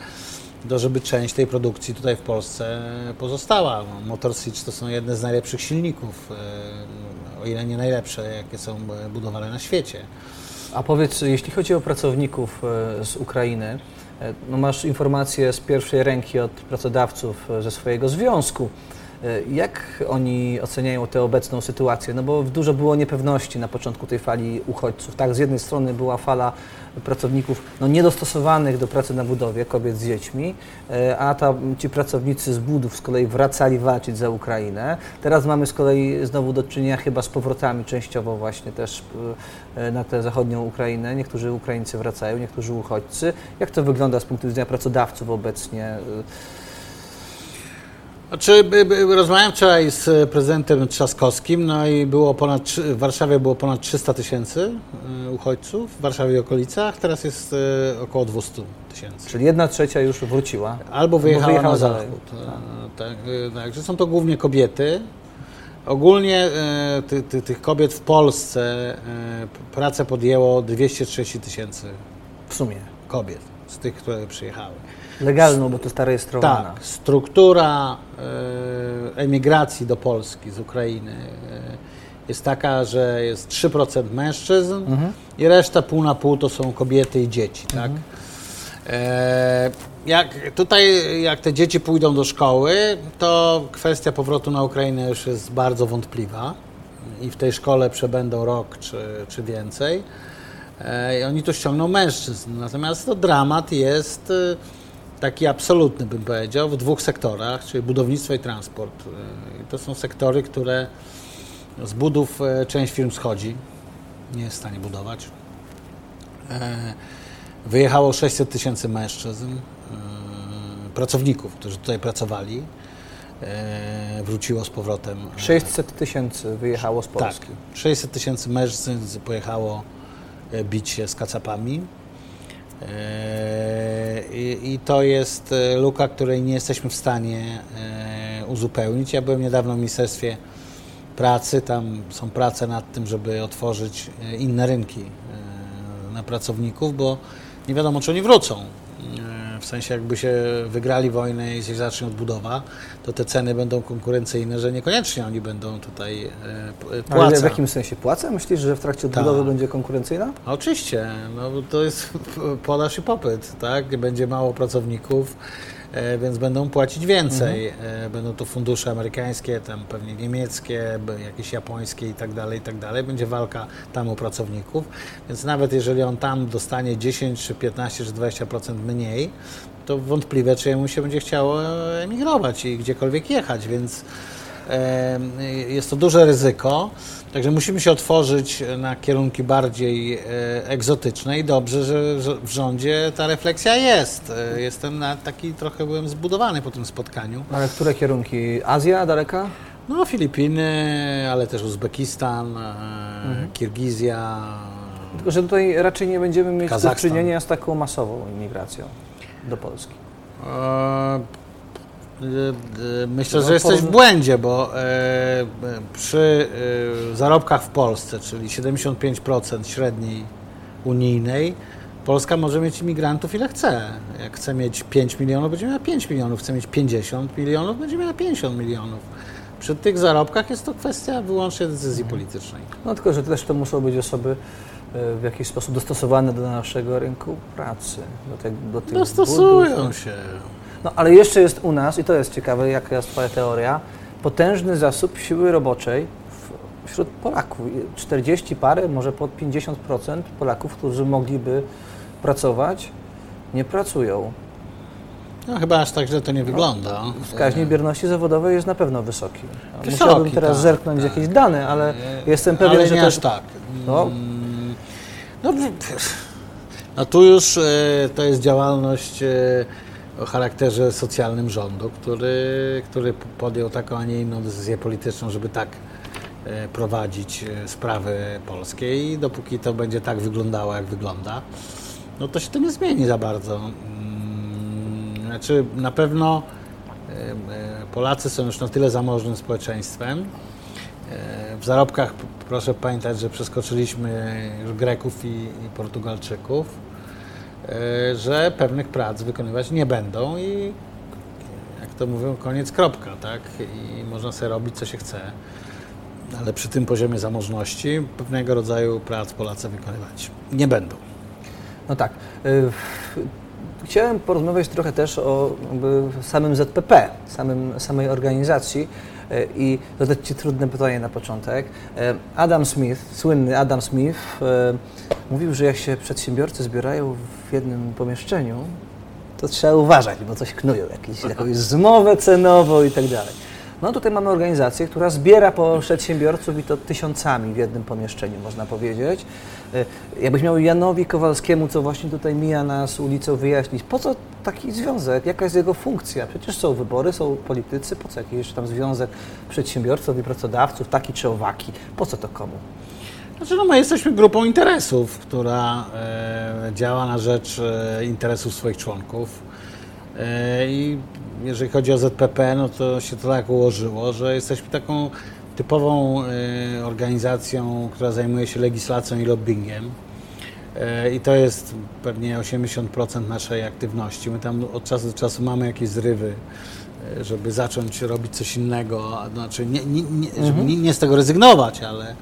to żeby część tej produkcji tutaj w Polsce pozostała. No, Motor Switch to są jedne z najlepszych silników, e, o ile nie najlepsze, jakie są budowane na świecie. A powiedz, jeśli chodzi o pracowników e, z Ukrainy, e, no masz informacje z pierwszej ręki od pracodawców ze swojego związku. E, Jak oni oceniają tę obecną sytuację? No bo dużo było niepewności na początku tej fali uchodźców. Tak, z jednej strony była fala pracowników no, niedostosowanych do pracy na budowie, kobiet z dziećmi, e, a ta, ci pracownicy z budów z kolei wracali walczyć za Ukrainę. Teraz mamy z kolei znowu do czynienia chyba z powrotami częściowo właśnie też e, na tę zachodnią Ukrainę. Niektórzy Ukraińcy wracają, niektórzy uchodźcy. Jak to wygląda z punktu widzenia pracodawców obecnie? Znaczy, rozmawiałem wczoraj z prezydentem Trzaskowskim, no i było ponad, w Warszawie było ponad 300 tysięcy e, uchodźców, w Warszawie i okolicach, teraz jest e, około 200 tysięcy. Czyli jedna trzecia już wróciła. Albo wyjechała, wyjechała na zachód. Tak, e, tak, że są to głównie kobiety. Ogólnie ty, ty, tych kobiet w Polsce pracę podjęło 230 tysięcy W sumie. kobiet z tych, które przyjechały. Legalną, bo to jest ta rejestrowana. Tak, struktura e, emigracji do Polski z Ukrainy e, jest taka, że jest 3% mężczyzn i reszta pół na pół to są kobiety i dzieci, tak? E, jak, tutaj, jak te dzieci pójdą do szkoły, to kwestia powrotu na Ukrainę już jest bardzo wątpliwa i w tej szkole przebędą rok czy, czy więcej. I oni tu ściągną mężczyzn. Natomiast to dramat jest taki absolutny, bym powiedział, w dwóch sektorach, czyli budownictwo i transport. I to są sektory, które z budów e, część firm schodzi, nie jest w stanie budować. E, Wyjechało 600 tysięcy mężczyzn, pracowników, którzy tutaj pracowali. Wróciło z powrotem. 600 tysięcy wyjechało z Tak, Polski. 600 tysięcy mężczyzn pojechało bić się z kacapami. I, I, to jest luka, której nie jesteśmy w stanie uzupełnić. Ja byłem niedawno w Ministerstwie Pracy, tam są prace nad tym, żeby otworzyć inne rynki na pracowników, bo nie wiadomo, czy oni wrócą. W sensie, jakby się wygrali wojnę i się zacznie odbudowa, to te ceny będą konkurencyjne, że niekoniecznie oni będą tutaj płacać. Ale w jakim sensie płaca? Myślisz, że w trakcie odbudowy Tak. będzie konkurencyjna? Oczywiście, no to jest podaż i popyt, tak? Będzie mało pracowników, e, więc będą płacić więcej. E, Będą to fundusze amerykańskie, tam pewnie niemieckie, jakieś japońskie i tak dalej, i tak dalej. Będzie walka tam o pracowników, więc nawet jeżeli on tam dostanie 10, czy 15, czy 20% mniej, to wątpliwe, czy mu się będzie chciało e, emigrować i gdziekolwiek jechać, więc e, jest to duże ryzyko. Także musimy się otworzyć na kierunki bardziej e, egzotyczne i dobrze, że, w rządzie ta refleksja jest. E, Jestem na taki trochę byłem zbudowany po tym spotkaniu. Ale które kierunki? Azja daleka? No, Filipiny, ale też Uzbekistan, e, Kirgizja. Tylko, że tutaj raczej nie będziemy mieć do czynienia z taką masową imigracją do Polski. E, Myślę, No, że jesteś w błędzie, bo e, przy e, zarobkach w Polsce, czyli 75% średniej unijnej, Polska może mieć imigrantów ile chce. Jak chce mieć 5 milionów, będzie miała 5 milionów. Chce mieć 50 milionów, będzie miała 50 milionów. Przy tych zarobkach jest to kwestia wyłącznie decyzji politycznej. No tylko, że też to muszą być osoby e, w jakiś sposób dostosowane do naszego rynku pracy. Do, te, do tych Dostosują budów. się. No ale jeszcze jest u nas, i to jest ciekawe, jaka jest Twoja teoria, potężny zasób siły roboczej wśród Polaków. I 40 parę, może pod 50% Polaków, którzy mogliby pracować, nie pracują. No chyba aż tak źle to nie wygląda. Wskaźnik bierności zawodowej jest na pewno wysoki. Wysoki, Musiałbym teraz tak, zerknąć tak. jakieś dane, ale jestem pewien, ale że nie to aż tak. No. Mm, No, no tu już e, to jest działalność e, o charakterze socjalnym rządu, który, który podjął taką, a nie inną decyzję polityczną, żeby tak e, prowadzić e, sprawy polskie i dopóki to będzie tak wyglądało, jak wygląda, no to się to nie zmieni za bardzo. Mm, Znaczy na pewno e, Polacy są już na tyle zamożnym społeczeństwem, W zarobkach proszę pamiętać, że przeskoczyliśmy już Greków i, i Portugalczyków, że pewnych prac wykonywać nie będą i jak to mówią, koniec kropka, tak? I można sobie robić co się chce. Ale przy tym poziomie zamożności pewnego rodzaju prac Polacy wykonywać nie będą. No tak. Y, Chciałem porozmawiać trochę też o samym ZPP, samym, samej organizacji i zadać Ci trudne pytanie na początek. Y, Adam Smith, słynny Adam Smith, y, mówił, że jak się przedsiębiorcy zbierają w jednym pomieszczeniu, to trzeba uważać, bo coś knują, jakieś, jakąś zmowę cenową i tak dalej. No tutaj mamy organizację, która zbiera po przedsiębiorców i to tysiącami w jednym pomieszczeniu, można powiedzieć. Y, Jakbyś miał Janowi Kowalskiemu, co właśnie tutaj mija nas ulicą, wyjaśnić, po co taki związek, jaka jest jego funkcja? Przecież są wybory, są politycy, po co jakiś tam związek przedsiębiorców i pracodawców, taki czy owaki, po co to komu? Znaczy, no my jesteśmy grupą interesów, która e, działa na rzecz e, interesów swoich członków. E, I jeżeli chodzi o ZPP, no to się to tak ułożyło, że jesteśmy taką typową e, organizacją, która zajmuje się legislacją i lobbyingiem. E, I to jest pewnie 80% naszej aktywności. My tam od czasu do czasu mamy jakieś zrywy, e, żeby zacząć robić coś innego, znaczy nie, nie, nie, żeby nie, nie z tego rezygnować, ale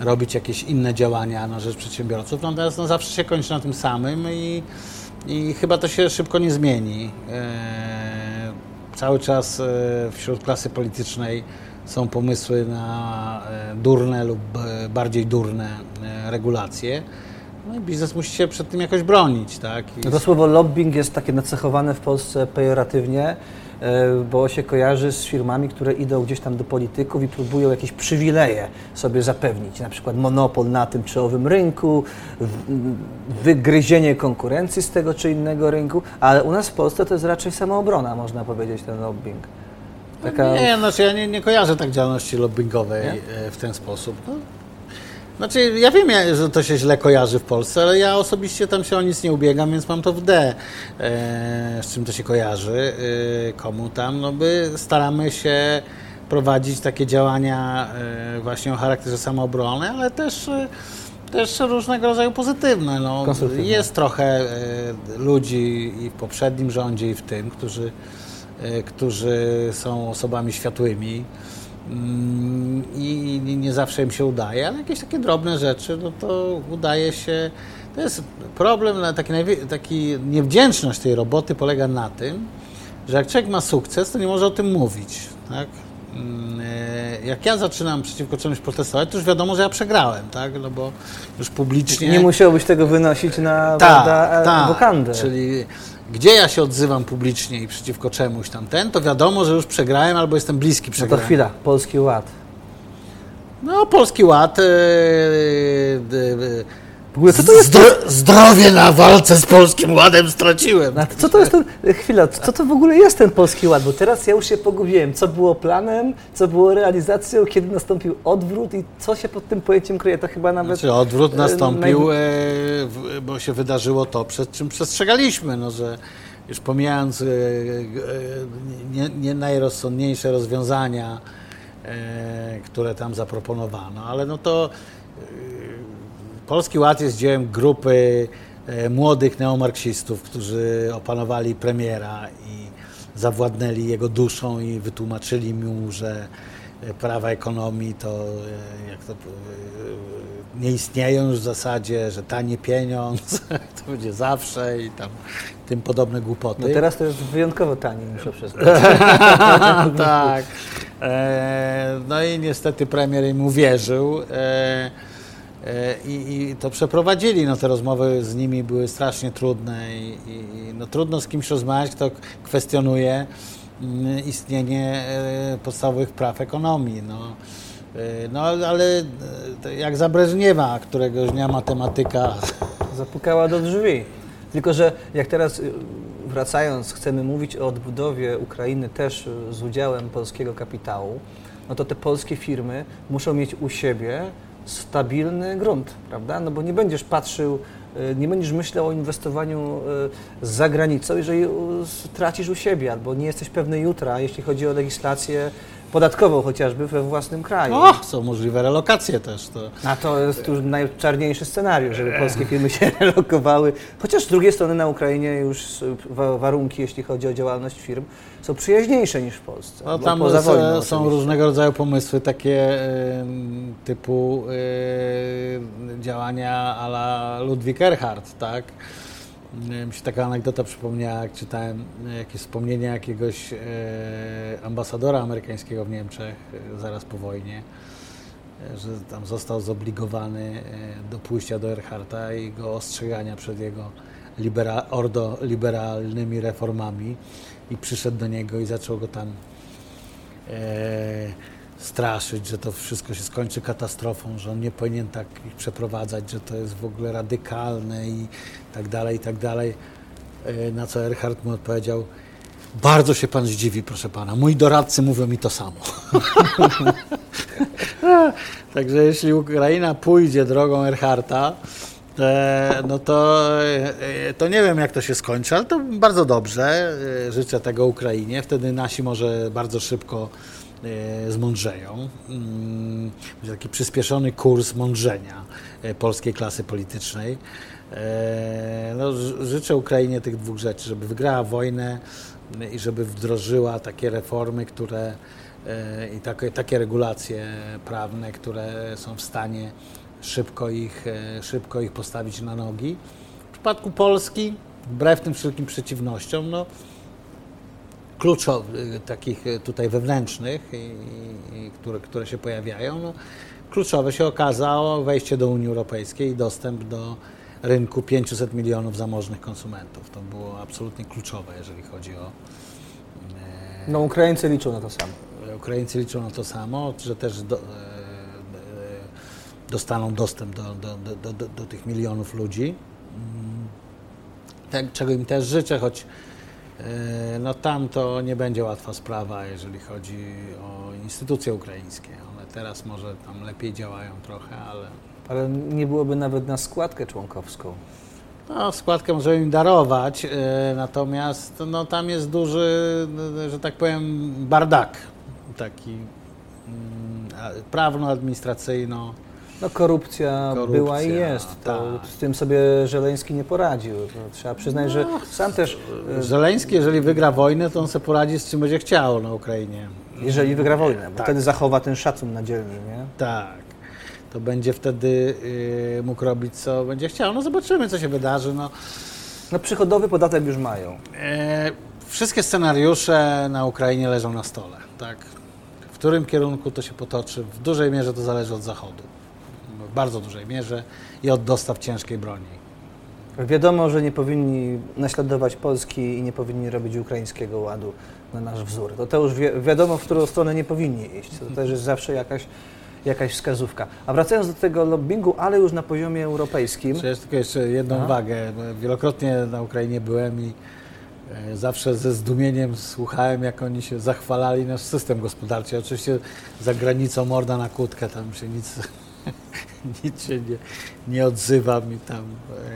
robić jakieś inne działania na rzecz przedsiębiorców. Natomiast no, zawsze się kończy na tym samym i, i chyba to się szybko nie zmieni. Cały czas wśród klasy politycznej są pomysły na e, durne lub e, bardziej durne e, regulacje. No i biznes musi się przed tym jakoś bronić, tak? I No to słowo lobbying jest takie nacechowane w Polsce pejoratywnie, bo się kojarzy z firmami, które idą gdzieś tam do polityków i próbują jakieś przywileje sobie zapewnić, na przykład monopol na tym czy owym rynku, wygryzienie konkurencji z tego czy innego rynku, ale u nas w Polsce to jest raczej samoobrona, można powiedzieć, ten lobbying. Taka... Nie, znaczy ja nie, nie kojarzę tak działalności lobbyingowej Nie? e, w ten sposób. No, znaczy ja wiem, że to się źle kojarzy w Polsce, ale ja osobiście tam się o nic nie ubiegam, więc mam to w D, e, z czym to się kojarzy, e, komu tam, no by staramy się prowadzić takie działania właśnie o charakterze samoobrony, ale też też różnego rodzaju pozytywne. No, jest trochę ludzi i w poprzednim rządzie, i w tym, którzy, którzy są osobami światłymi mm, i nie- zawsze im się udaje, ale jakieś takie drobne rzeczy, no to udaje się. To jest problem, taki, taki niewdzięczność tej roboty polega na tym, że jak człowiek ma sukces, to nie może o tym mówić. Tak? Mm, e, Jak ja zaczynam przeciwko czemuś protestować, to już wiadomo, że ja przegrałem, tak? No bo już publicznie. Nie musiałbyś tego wynosić na Tak, prawda, tak. wokandę. Czyli gdzie ja się odzywam publicznie i przeciwko czemuś tam ten, to wiadomo, że już przegrałem albo jestem bliski No to przegrania. chwila, Polski Ład. No, Polski Ład. e, e, W ogóle co to jest? zdro- zdrowie na walce z Polskim Ładem straciłem. To co to jest ten, chwila, co to w ogóle jest ten Polski Ład? Bo teraz ja już się pogubiłem. Co było planem, co było realizacją, kiedy nastąpił odwrót i co się pod tym pojęciem kryje? To chyba nawet... Znaczy odwrót e, nastąpił, e, bo się wydarzyło to, przed czym przestrzegaliśmy, no, że już pomijając e, e, nie, nie najrozsądniejsze rozwiązania, e, które tam zaproponowano, ale no to Polski Ład jest dziełem grupy e, młodych neomarksistów, którzy opanowali premiera i zawładnęli jego duszą i wytłumaczyli mu, że e, prawa ekonomii to, e, jak to nie istnieją już w zasadzie, że tani pieniądz to będzie zawsze i tam tym podobne głupoty. No teraz to jest wyjątkowo tanie, muszę przyznać. tak. E, no i niestety premier im uwierzył. E, i, I to przeprowadzili. No, te rozmowy z nimi były strasznie trudne i, i no, trudno z kimś rozmawiać, kto kwestionuje mm, istnienie e, podstawowych praw ekonomii. No. E, No ale e, jak za Breżniewa, któregoś dnia matematyka Zapukała do drzwi. Tylko, że jak teraz y, wracając, chcemy mówić o odbudowie Ukrainy też y, z udziałem polskiego kapitału, no to te polskie firmy muszą mieć u siebie stabilny grunt, prawda? No bo nie będziesz patrzył, y, nie będziesz myślał o inwestowaniu y, za granicą, jeżeli tracisz u siebie albo nie jesteś pewny jutra, jeśli chodzi o legislację podatkową chociażby we własnym kraju. o, są możliwe relokacje też. To, A to jest już najczarniejszy scenariusz, żeby polskie firmy się relokowały. Chociaż z drugiej strony na Ukrainie już wa- warunki, jeśli chodzi o działalność firm, są przyjaźniejsze niż w Polsce. No, tam poza wojną są oczywiście. różnego rodzaju pomysły, takie typu działania a la Ludwik Erhard, tak? Mi się taka anegdota przypomniała, jak czytałem jakieś wspomnienia jakiegoś e, ambasadora amerykańskiego w Niemczech e, zaraz po wojnie, e, że tam został zobligowany do pójścia do Erharta i go ostrzegania przed jego libera, ordo liberalnymi reformami i przyszedł do niego i zaczął go tam e, straszyć, że to wszystko się skończy katastrofą, że on nie powinien tak ich przeprowadzać, że to jest w ogóle radykalne i tak dalej, i tak dalej. E, na co Erhard mu odpowiedział, bardzo się pan zdziwi, proszę pana, moi doradcy mówią mi to samo. Także jeśli Ukraina pójdzie drogą Erharta, no to, e, to nie wiem, jak to się skończy, ale to bardzo dobrze. E, Życzę tego Ukrainie. Wtedy nasi może bardzo szybko e, zmądrzeją. Mm, Będzie taki przyspieszony kurs mądrzenia e, polskiej klasy politycznej. E, No, życzę Ukrainie tych dwóch rzeczy, żeby wygrała wojnę e, i żeby wdrożyła takie reformy, które e, i takie, takie regulacje prawne, które są w stanie szybko ich, e, szybko ich postawić na nogi. W przypadku Polski, wbrew tym wszelkim przeciwnościom, no, kluczowych, takich e, tutaj wewnętrznych, i, i, które, które się pojawiają, no, kluczowe się okazało wejście do Unii Europejskiej i dostęp do rynku 500 milionów zamożnych konsumentów. To było absolutnie kluczowe, jeżeli chodzi o. No Ukraińcy liczą na to samo. Ukraińcy liczą na to samo, że też do, e, e, dostaną dostęp do, do, do, do, do tych milionów ludzi. Mm, tak, czego im też życzę, choć e, no tam to nie będzie łatwa sprawa, jeżeli chodzi o instytucje ukraińskie. One teraz może tam lepiej działają trochę, ale Ale nie byłoby nawet na składkę członkowską. no, składkę możemy im darować, e, natomiast no, tam jest duży, że tak powiem, bardak taki mm, prawno-administracyjno. No korupcja, Korupcja, była i jest. To tak. Z tym sobie Żeleński nie poradził. To trzeba przyznać, że sam też, e, Żeleński, jeżeli wygra wojnę, to on sobie poradzi z czym będzie chciał na Ukrainie. jeżeli wygra wojnę, bo Tak. wtedy zachowa ten szacun na dzielni, nie? Tak. To będzie wtedy y, mógł robić, co będzie chciał. No zobaczymy, co się wydarzy. No, No przychodowy podatek już mają. e, wszystkie scenariusze na Ukrainie leżą na stole. Tak? W którym kierunku to się potoczy? W dużej mierze to zależy od Zachodu. Bardzo dużej mierze i od dostaw ciężkiej broni. Wiadomo, że nie powinni naśladować Polski i nie powinni robić ukraińskiego ładu na nasz wzór. To, to już wi wiadomo, w którą stronę nie powinni iść. To też jest zawsze jakaś, jakaś wskazówka. A wracając do tego lobbingu, ale już na poziomie europejskim, jest tylko jeszcze jedną Aha. uwagę. Wielokrotnie na Ukrainie byłem i e, zawsze ze zdumieniem słuchałem, jak oni się zachwalali nasz system gospodarczy. Oczywiście za granicą morda na kłódkę, tam się nic, nic się nie, nie odzywam i tam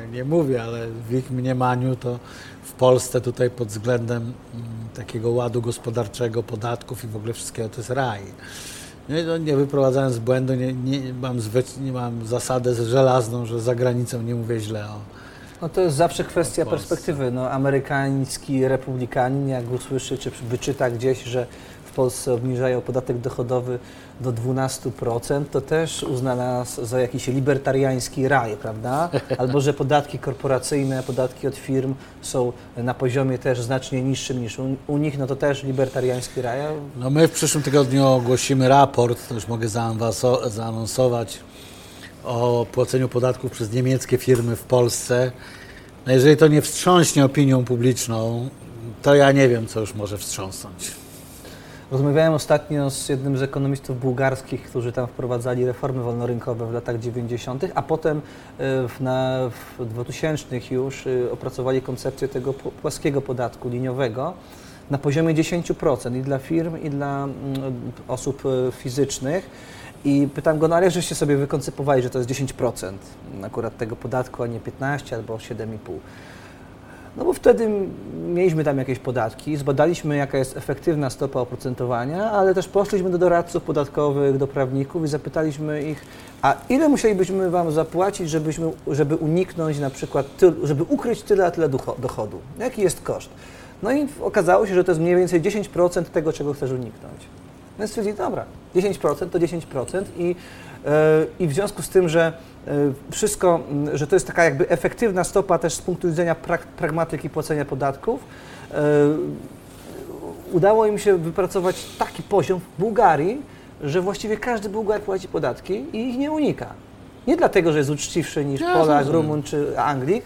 e, nie mówię, ale w ich mniemaniu to w Polsce tutaj pod względem mm, takiego ładu gospodarczego, podatków i w ogóle wszystkiego to jest raj. Nie, no, nie wyprowadzając z błędu, nie, nie, mam zwy, nie mam zasadę żelazną, że za granicą nie mówię źle o. no to jest zawsze kwestia perspektywy. No, amerykański republikanin, jak usłyszy czy wyczyta gdzieś, że w Polsce obniżają podatek dochodowy do 12%, to też uzna nas za jakiś libertariański raj, prawda? Albo że podatki korporacyjne, podatki od firm są na poziomie też znacznie niższym niż u, nich, no to też libertariański raj. No my w przyszłym tygodniu ogłosimy raport, to już mogę zaanonsować, o płaceniu podatków przez niemieckie firmy w Polsce. No jeżeli to nie wstrząśnie opinią publiczną, to ja nie wiem, co już może wstrząsnąć. Rozmawiałem ostatnio z jednym z ekonomistów bułgarskich, którzy tam wprowadzali reformy wolnorynkowe w latach 90., a potem y, w, na, w 2000 już y, opracowali koncepcję tego płaskiego podatku liniowego na poziomie 10% i dla firm, i dla mm, osób y, fizycznych. I pytam go, no ale żeście sobie wykoncypowali, że to jest 10% akurat tego podatku, a nie 15 albo 7,5%. No bo wtedy mieliśmy tam jakieś podatki, zbadaliśmy jaka jest efektywna stopa oprocentowania, ale też poszliśmy do doradców podatkowych, do prawników i zapytaliśmy ich, a ile musielibyśmy Wam zapłacić, żebyśmy, żeby uniknąć na przykład, tyl, żeby ukryć tyle a tyle dochodu? Jaki jest koszt? No i okazało się, że to jest mniej więcej 10% tego, czego chcesz uniknąć. No stwierdzili, dobra, 10% to 10% i, e, i w związku z tym, że wszystko, m, że to jest taka jakby efektywna stopa też z punktu widzenia pragmatyki płacenia podatków, e, udało im się wypracować taki poziom w Bułgarii, że właściwie każdy Bułgar płaci podatki i ich nie unika. Nie dlatego, że jest uczciwszy niż Ja Polak. Rumun czy Anglik,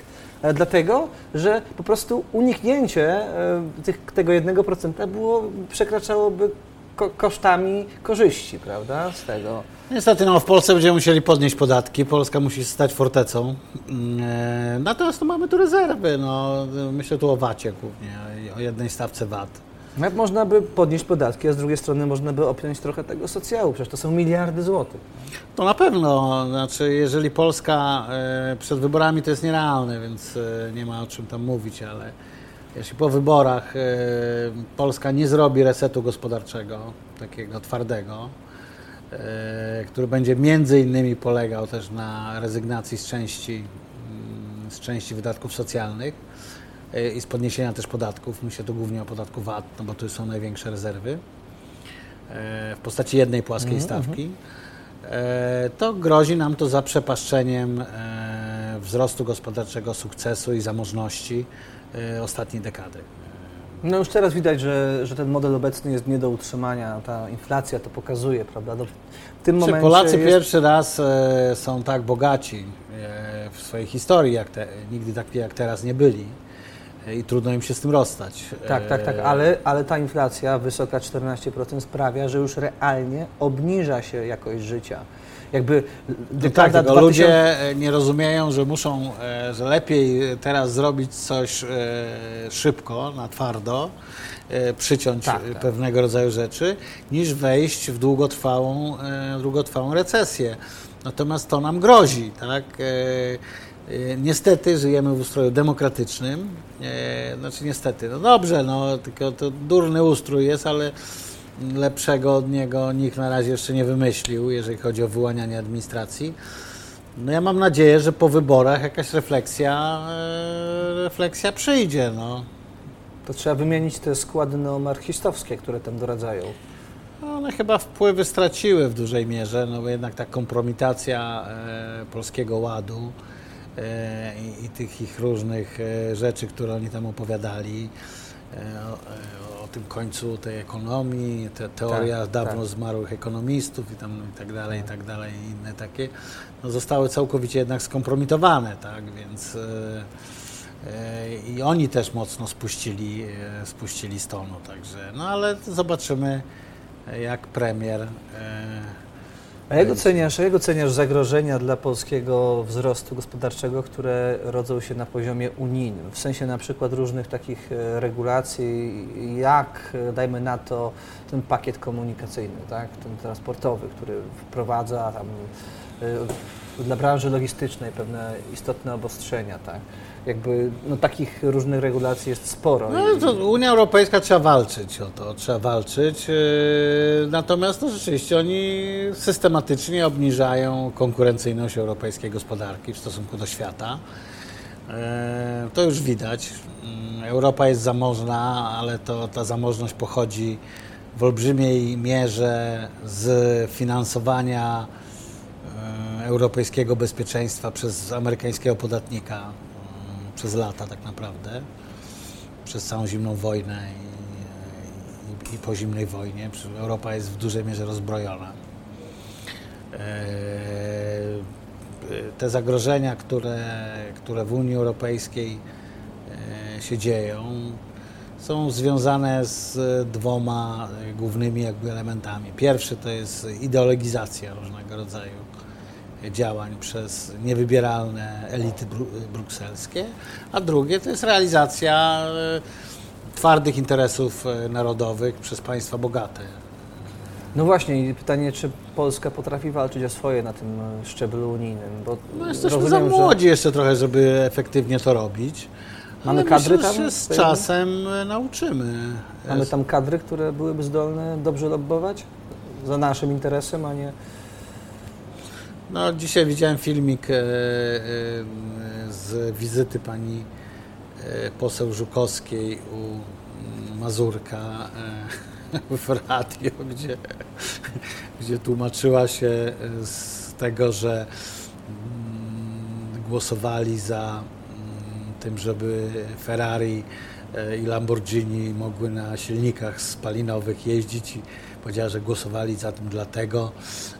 dlatego, że po prostu uniknięcie e, tych, tego 1% było, przekraczałoby ko kosztami korzyści, prawda, z tego. Niestety, no, w Polsce będziemy musieli podnieść podatki. Polska musi stać fortecą. Mm, e, Natomiast tu mamy tu rezerwy. No, myślę tu o VAT-ie głównie, o jednej stawce VAT. Jak można by podnieść podatki, a z drugiej strony można by obciąć trochę tego socjału, przecież to są miliardy złotych. To na pewno, znaczy jeżeli Polska e, przed wyborami to jest nierealne, więc e, nie ma o czym tam mówić, ale jeśli po wyborach e, Polska nie zrobi resetu gospodarczego, takiego twardego, e, który będzie między innymi polegał też na rezygnacji z części, mm, z części wydatków socjalnych e, i z podniesienia też podatków, myślę tu głównie o podatku VAT, no bo tu są największe rezerwy, w postaci jednej płaskiej stawki. e, to grozi nam to zaprzepaszczeniem wzrostu gospodarczego, sukcesu i zamożności ostatniej dekady. No już teraz widać, że, że ten model obecny jest nie do utrzymania, ta inflacja to pokazuje, prawda? No, w tym Czy momencie Polacy jest... pierwszy raz e, są tak bogaci e, w swojej historii, jak te, nigdy takie jak teraz nie byli i trudno im się z tym rozstać. Tak, tak, tak, ale, ale ta inflacja wysoka 14% sprawia, że już realnie obniża się jakość życia. Jakby no tak, 2000... ludzie nie rozumieją, że muszą, e, że lepiej teraz zrobić coś e, szybko, na twardo, e, przyciąć tak, tak. pewnego rodzaju rzeczy, niż wejść w długotrwałą, długotrwałą recesję. Natomiast to nam grozi, tak? Niestety żyjemy w ustroju demokratycznym. Znaczy niestety, no dobrze, no tylko to durny ustrój jest, ale lepszego od niego nikt na razie jeszcze nie wymyślił, jeżeli chodzi o wyłanianie administracji. No ja mam nadzieję, że po wyborach jakaś refleksja, e, refleksja przyjdzie. No. To trzeba wymienić te składy neomarchistowskie, które tam doradzają. No, one chyba wpływy straciły w dużej mierze, no bo jednak ta kompromitacja e, Polskiego Ładu e, i, i, tych ich różnych rzeczy, które oni tam opowiadali, tym końcu tej ekonomii, te teoria tak, dawno tak. zmarłych ekonomistów i, tam, i tak dalej, i tak. dalej, i inne takie, no zostały całkowicie jednak skompromitowane, tak, więc e, i oni też mocno spuścili, e, spuścili z tonu, także, no ale zobaczymy, jak premier e, a jak oceniasz, jak oceniasz zagrożenia dla polskiego wzrostu gospodarczego, które rodzą się na poziomie unijnym? W sensie na przykład różnych takich e, regulacji, jak e, dajmy na to ten pakiet komunikacyjny, tak? ten transportowy, który wprowadza tam e, dla branży logistycznej pewne istotne obostrzenia. Tak? Jakby no, takich różnych regulacji jest sporo. No, Unia Europejska trzeba walczyć o to, trzeba walczyć. Yy, natomiast no, rzeczywiście oni systematycznie obniżają konkurencyjność europejskiej gospodarki w stosunku do świata. Yy, to już widać. Yy, Europa jest zamożna, ale to ta zamożność pochodzi w olbrzymiej mierze z finansowania europejskiego bezpieczeństwa przez amerykańskiego podatnika przez lata tak naprawdę, przez całą zimną wojnę i, i, i po zimnej wojnie. Europa jest w dużej mierze rozbrojona. E, te zagrożenia, które, które w Unii Europejskiej e, się dzieją, są związane z dwoma głównymi jakby elementami. Pierwszy to jest ideologizacja różnego rodzaju działań przez niewybieralne elity bru brukselskie, a drugie to jest realizacja e, twardych interesów e, narodowych przez państwa bogate. No właśnie, pytanie, czy Polska potrafi walczyć o swoje na tym e, szczeblu unijnym? Bo no jesteśmy rozumiem, za młodzi że... jeszcze trochę, żeby efektywnie to robić. Mamy kadry myślę, tam? Z czasem nauczymy. Mamy tam kadry, które byłyby zdolne dobrze lobbować za naszym interesem, a nie no, dzisiaj widziałem filmik e, e, z wizyty pani e, poseł Żukowskiej u Mazurka w radio, gdzie, gdzie tłumaczyła się z tego, że mm, głosowali za mm, tym, żeby Ferrari i Lamborghini mogły na silnikach spalinowych jeździć Powiedziała, że głosowali za tym dlatego,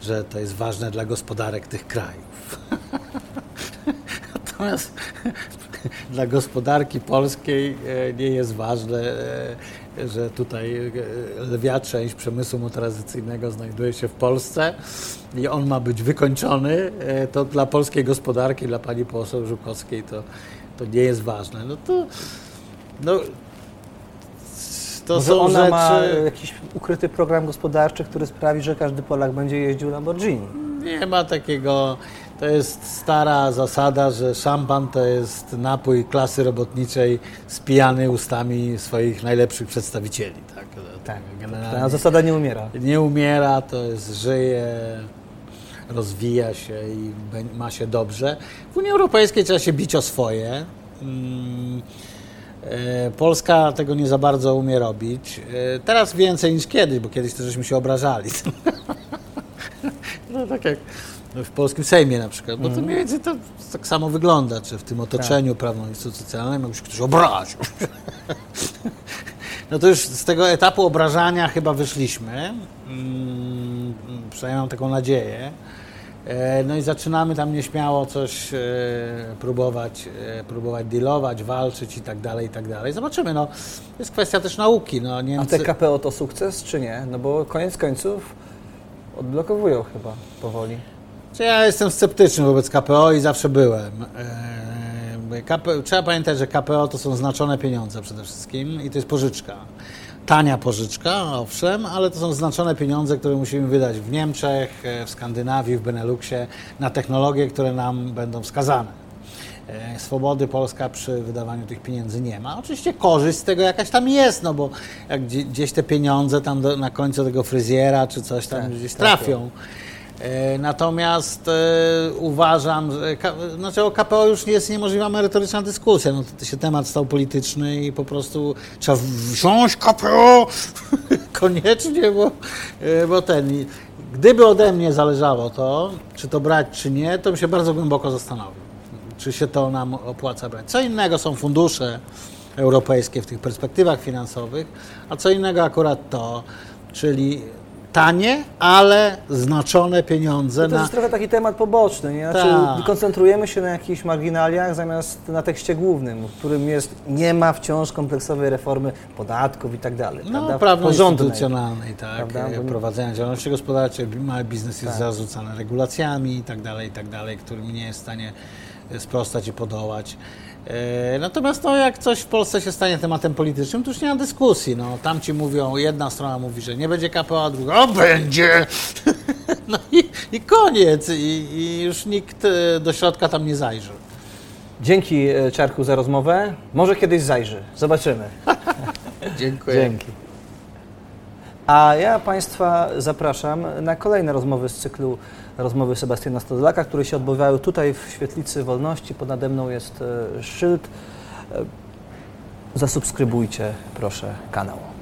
że to jest ważne dla gospodarek tych krajów. Natomiast dla gospodarki polskiej e, nie jest ważne, e, że tutaj e, lwia część przemysłu motoryzacyjnego znajduje się w Polsce i on ma być wykończony, to dla polskiej gospodarki, dla pani poseł Żukowskiej to, to nie jest ważne. No to no, to Może ona rzeczy... ma jakiś ukryty program gospodarczy, który sprawi, że każdy Polak będzie jeździł Lamborghini. Nie ma takiego. To jest stara zasada, że szampan to jest napój klasy robotniczej spijany ustami swoich najlepszych przedstawicieli. Tak, tak generalnie. Ta zasada nie umiera. Nie umiera, to jest, żyje, rozwija się i ma się dobrze. W Unii Europejskiej trzeba się bić o swoje. Hmm Polska tego nie za bardzo umie robić. E, teraz więcej niż kiedyś, bo kiedyś też żeśmy się obrażali. No tak jak w polskim Sejmie na przykład, bo to mhm. mniej więcej to tak samo wygląda, czy w tym otoczeniu tak. prawno-instytucjonalnym, jakby się ktoś obraził. No to już z tego etapu obrażania chyba wyszliśmy, mm, przynajmniej mam taką nadzieję. E, No i zaczynamy tam nieśmiało coś e, próbować, e, próbować dealować, walczyć i tak dalej, i tak dalej. Zobaczymy, no. Jest kwestia też nauki, no. A Niemcy... te KPO to sukces, czy nie? No bo koniec końców odblokowują chyba powoli. Ja jestem sceptyczny wobec KPO i zawsze byłem. Eee, KP, trzeba pamiętać, że KPO to są znaczone pieniądze przede wszystkim i to jest pożyczka. Tania pożyczka, owszem, ale to są znaczone pieniądze, które musimy wydać w Niemczech, e, w Skandynawii, w Beneluxie na technologie, które nam będą wskazane. E, Swobody Polska przy wydawaniu tych pieniędzy nie ma. Oczywiście korzyść z tego jakaś tam jest, no bo jak gdzie- gdzieś te pieniądze tam do, na końcu tego fryzjera czy coś tam Tak, gdzieś trafią. trafią. E, Natomiast e, uważam, że znaczy o KPO już jest niemożliwa merytoryczna dyskusja. No, to się temat stał polityczny i po prostu trzeba wziąć KPO koniecznie, bo, e, bo ten. Gdyby ode mnie zależało to, czy to brać, czy nie, to bym się bardzo głęboko zastanowił, czy się to nam opłaca brać. Co innego są fundusze europejskie w tych perspektywach finansowych, a co innego akurat to, czyli tanie, ale znaczone pieniądze No to na... jest trochę taki temat poboczny, nie? Znaczy, Tak. koncentrujemy się na jakichś marginaliach zamiast na tekście głównym, którym jest nie ma wciąż kompleksowej reformy podatków i tak dalej. No, prawda? instytucjonalnej, tak, Prawda? e, prowadzenia działalności gospodarczej, mały biznes jest Tak. zarzucany regulacjami i tak dalej, i tak dalej, którym nie jest w stanie e, sprostać i podołać. E, Natomiast no, jak coś w Polsce się stanie tematem politycznym, to już nie ma dyskusji. No, tamci mówią, jedna strona mówi, że nie będzie KPO, a druga, o będzie! No i, i koniec. I, I już nikt e, do środka tam nie zajrzy. Dzięki e, Czarku za rozmowę. Może kiedyś zajrzy. Zobaczymy. Dziękuję. Dzięki. A ja Państwa zapraszam na kolejne rozmowy z cyklu rozmowy Sebastiana Stodolaka, które się odbywały tutaj w Świetlicy Wolności. Pod nade mną jest e, szyld. E, Zasubskrybujcie proszę kanał.